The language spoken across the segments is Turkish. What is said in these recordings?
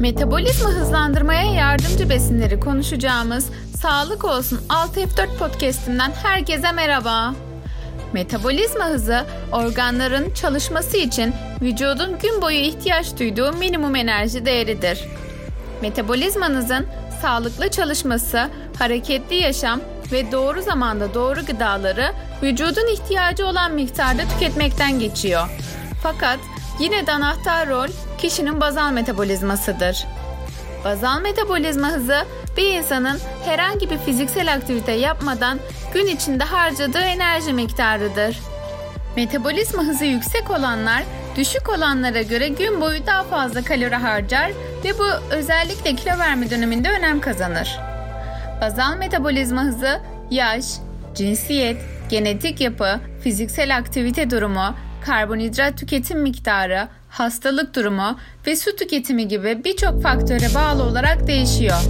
Metabolizma hızlandırmaya yardımcı besinleri konuşacağımız Sağlık Olsun 6F4 podcast'inden herkese merhaba. Metabolizma hızı organların çalışması için vücudun gün boyu ihtiyaç duyduğu minimum enerji değeridir. Metabolizmanızın sağlıklı çalışması, hareketli yaşam ve doğru zamanda doğru gıdaları vücudun ihtiyacı olan miktarda tüketmekten geçiyor. Fakat yine de anahtar rol kişinin bazal metabolizmasıdır. Bazal metabolizma hızı bir insanın herhangi bir fiziksel aktivite yapmadan gün içinde harcadığı enerji miktarıdır. Metabolizma hızı yüksek olanlar düşük olanlara göre gün boyu daha fazla kalori harcar ve bu özellikle kilo verme döneminde önem kazanır. Bazal metabolizma hızı yaş, cinsiyet, genetik yapı, fiziksel aktivite durumu, karbonhidrat tüketim miktarı, hastalık durumu ve su tüketimi gibi birçok faktöre bağlı olarak değişiyor.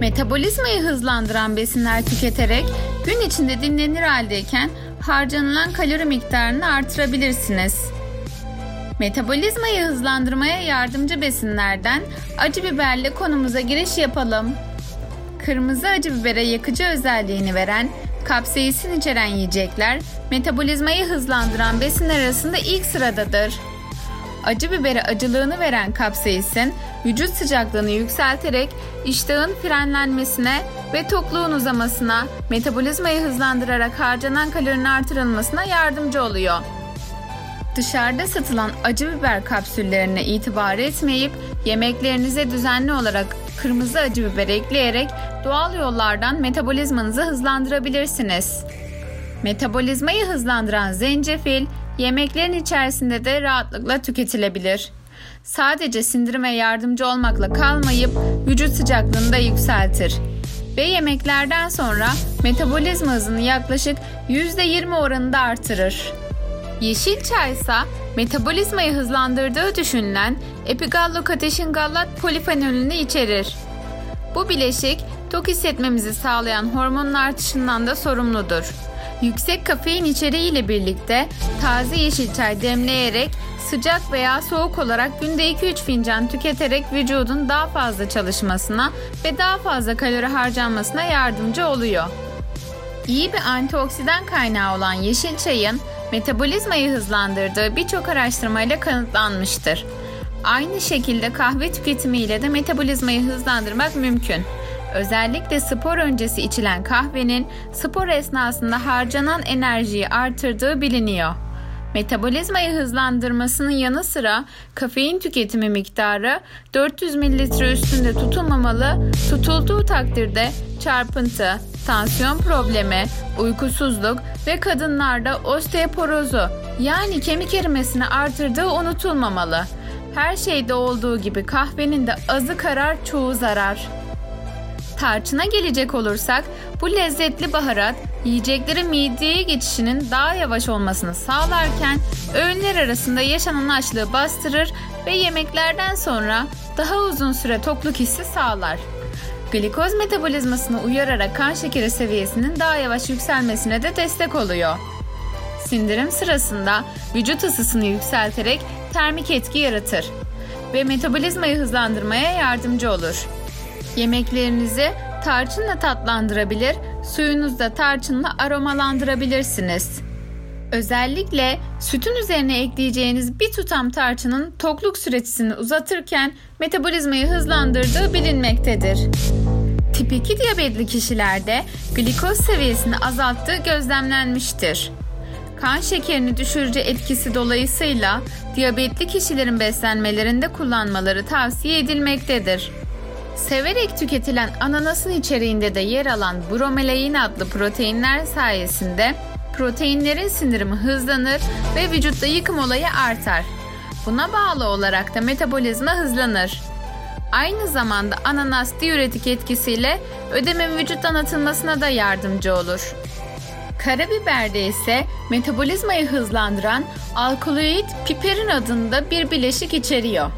Metabolizmayı hızlandıran besinler tüketerek gün içinde dinlenir haldeyken harcanılan kalori miktarını artırabilirsiniz. Metabolizmayı hızlandırmaya yardımcı besinlerden acı biberle konumuza giriş yapalım. Kırmızı acı bibere yakıcı özelliğini veren kapsaisin içeren yiyecekler metabolizmayı hızlandıran besinler arasında ilk sıradadır. Acı bibere acılığını veren kapsaisin vücut sıcaklığını yükselterek iştahın frenlenmesine ve tokluğun uzamasına, metabolizmayı hızlandırarak harcanan kalorinin artırılmasına yardımcı oluyor. Dışarıda satılan acı biber kapsüllerine itibar etmeyip yemeklerinize düzenli olarak kırmızı acı biber ekleyerek doğal yollardan metabolizmanızı hızlandırabilirsiniz. Metabolizmayı hızlandıran zencefil yemeklerin içerisinde de rahatlıkla tüketilebilir. Sadece sindirime yardımcı olmakla kalmayıp vücut sıcaklığını da yükseltir. Ve yemeklerden sonra metabolizma hızını yaklaşık %20 oranında artırır. Yeşil çay ise metabolizmayı hızlandırdığı düşünülen epigallokateşin gallat polifenolünü içerir. Bu bileşik tok hissetmemizi sağlayan hormonun artışından da sorumludur. Yüksek kafein içeriği ile birlikte taze yeşil çay demleyerek sıcak veya soğuk olarak günde 2-3 fincan tüketerek vücudun daha fazla çalışmasına ve daha fazla kalori harcanmasına yardımcı oluyor. İyi bir antioksidan kaynağı olan yeşil çayın metabolizmayı hızlandırdığı birçok araştırmayla kanıtlanmıştır. Aynı şekilde kahve tüketimiyle de metabolizmayı hızlandırmak mümkün. Özellikle spor öncesi içilen kahvenin spor esnasında harcanan enerjiyi artırdığı biliniyor. Metabolizmayı hızlandırmasının yanı sıra kafein tüketimi miktarı 400 mililitre üstünde tutulmamalı, tutulduğu takdirde çarpıntı, tansiyon problemi, uykusuzluk ve kadınlarda osteoporozu yani kemik erimesini artırdığı unutulmamalı. Her şeyde olduğu gibi kahvenin de azı karar çoğu zarar. Tarçına gelecek olursak bu lezzetli baharat yiyeceklerin mideye geçişinin daha yavaş olmasını sağlarken öğünler arasında yaşanan açlığı bastırır ve yemeklerden sonra daha uzun süre tokluk hissi sağlar. Glikoz metabolizmasını uyararak kan şekeri seviyesinin daha yavaş yükselmesine de destek oluyor. Sindirim sırasında vücut ısısını yükselterek termik etki yaratır ve metabolizmayı hızlandırmaya yardımcı olur. Yemeklerinizi tarçınla tatlandırabilir, suyunuzu da tarçınla aromalandırabilirsiniz. Özellikle sütün üzerine ekleyeceğiniz bir tutam tarçının tokluk süresini uzatırken metabolizmayı hızlandırdığı bilinmektedir. Tip 2 diyabetli kişilerde glikoz seviyesini azalttığı gözlemlenmiştir. Kan şekerini düşürücü etkisi dolayısıyla diyabetli kişilerin beslenmelerinde kullanmaları tavsiye edilmektedir. Severek tüketilen ananasın içeriğinde de yer alan bromelain adlı proteinler sayesinde proteinlerin sindirimi hızlanır ve vücutta yıkım olayı artar. Buna bağlı olarak da metabolizma hızlanır. Aynı zamanda ananas diüretik etkisiyle ödemin vücuttan atılmasına da yardımcı olur. Karabiberde ise metabolizmayı hızlandıran alkaloid piperin adında bir bileşik içeriyor.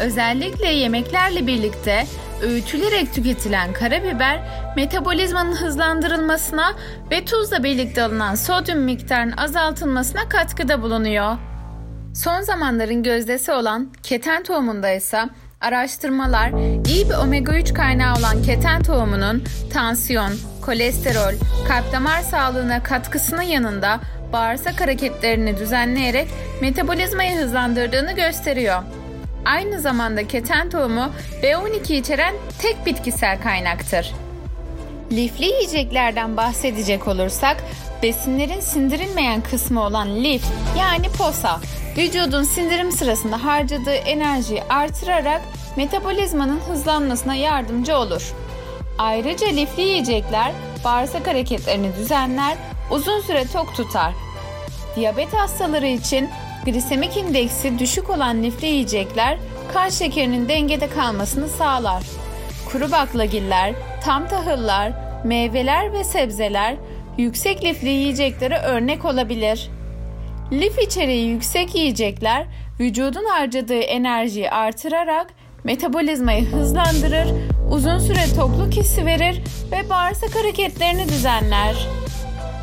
Özellikle yemeklerle birlikte öğütülerek tüketilen karabiber metabolizmanın hızlandırılmasına ve tuzla birlikte alınan sodyum miktarının azaltılmasına katkıda bulunuyor. Son zamanların gözdesi olan keten tohumunda ise Araştırmalar iyi bir omega 3 kaynağı olan keten tohumunun tansiyon, kolesterol, kalp damar sağlığına katkısının yanında bağırsak hareketlerini düzenleyerek metabolizmayı hızlandırdığını gösteriyor. Aynı zamanda keten tohumu B12 içeren tek bitkisel kaynaktır. Lifli yiyeceklerden bahsedecek olursak, besinlerin sindirilmeyen kısmı olan lif yani posa, vücudun sindirim sırasında harcadığı enerjiyi artırarak metabolizmanın hızlanmasına yardımcı olur. Ayrıca lifli yiyecekler bağırsak hareketlerini düzenler, uzun süre tok tutar. Diyabet hastaları için glisemik indeksi düşük olan lifli yiyecekler kan şekerinin dengede kalmasını sağlar. Kuru baklagiller, tam tahıllar, meyveler ve sebzeler yüksek lifli yiyeceklere örnek olabilir. Lif içeriği yüksek yiyecekler vücudun harcadığı enerjiyi artırarak metabolizmayı hızlandırır, uzun süre tokluk hissi verir ve bağırsak hareketlerini düzenler.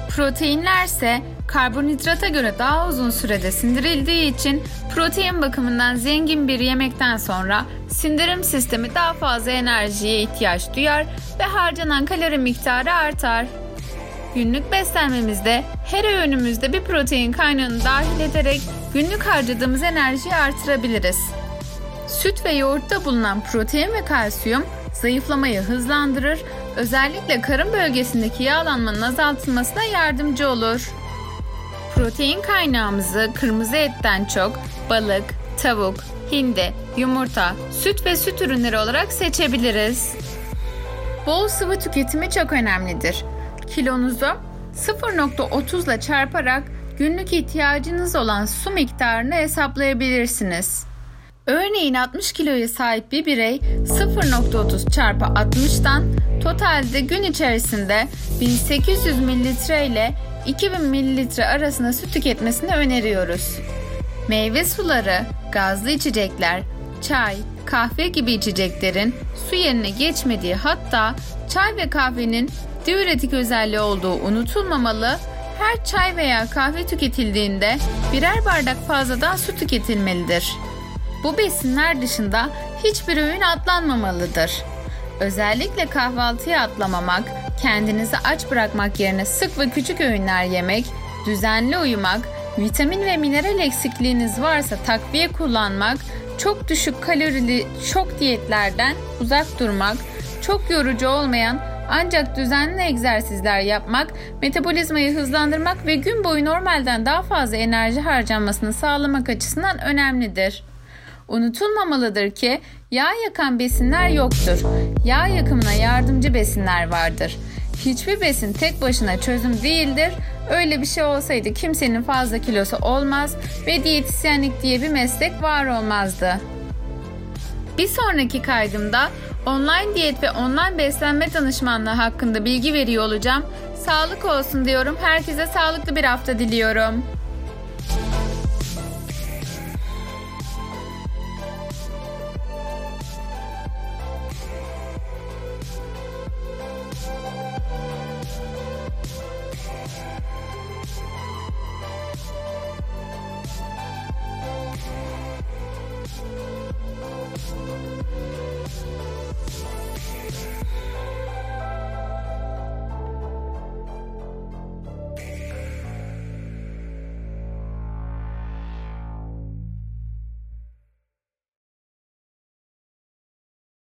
Proteinler ise karbonhidrata göre daha uzun sürede sindirildiği için protein bakımından zengin bir yemekten sonra sindirim sistemi daha fazla enerjiye ihtiyaç duyar ve harcanan kalori miktarı artar. Günlük beslenmemizde her öğünümüzde bir protein kaynağını dahil ederek günlük harcadığımız enerjiyi artırabiliriz. Süt ve yoğurtta bulunan protein ve kalsiyum zayıflamayı hızlandırır, özellikle karın bölgesindeki yağlanmanın azaltılmasına yardımcı olur. Protein kaynağımızı kırmızı etten çok balık, tavuk, hindi, yumurta, süt ve süt ürünleri olarak seçebiliriz. Bol sıvı tüketimi çok önemlidir. Kilonuzu 0.30 ile çarparak günlük ihtiyacınız olan su miktarını hesaplayabilirsiniz. Örneğin 60 kiloya sahip bir birey 0.30 çarpı 60'tan totalde gün içerisinde 1800 mililitre ile 2000 mililitre arasında su tüketmesini öneriyoruz. Meyve suları, gazlı içecekler, çay, kahve gibi içeceklerin su yerine geçmediği hatta çay ve kahvenin diüretik özelliği olduğu unutulmamalı, her çay veya kahve tüketildiğinde birer bardak fazladan su tüketilmelidir. Bu besinler dışında hiçbir öğün atlanmamalıdır. Özellikle kahvaltıya atlamamak, kendinizi aç bırakmak yerine sık ve küçük öğünler yemek, düzenli uyumak, vitamin ve mineral eksikliğiniz varsa takviye kullanmak, çok düşük kalorili şok diyetlerden uzak durmak, çok yorucu olmayan ancak düzenli egzersizler yapmak, metabolizmayı hızlandırmak ve gün boyu normalden daha fazla enerji harcanmasını sağlamak açısından önemlidir. Unutulmamalıdır ki yağ yakan besinler yoktur. Yağ yakımına yardımcı besinler vardır. Hiçbir besin tek başına çözüm değildir. Öyle bir şey olsaydı kimsenin fazla kilosu olmaz ve diyetisyenlik diye bir meslek var olmazdı. Bir sonraki kaydımda online diyet ve online beslenme danışmanlığı hakkında bilgi veriyor olacağım. Sağlık olsun diyorum. Herkese sağlıklı bir hafta diliyorum.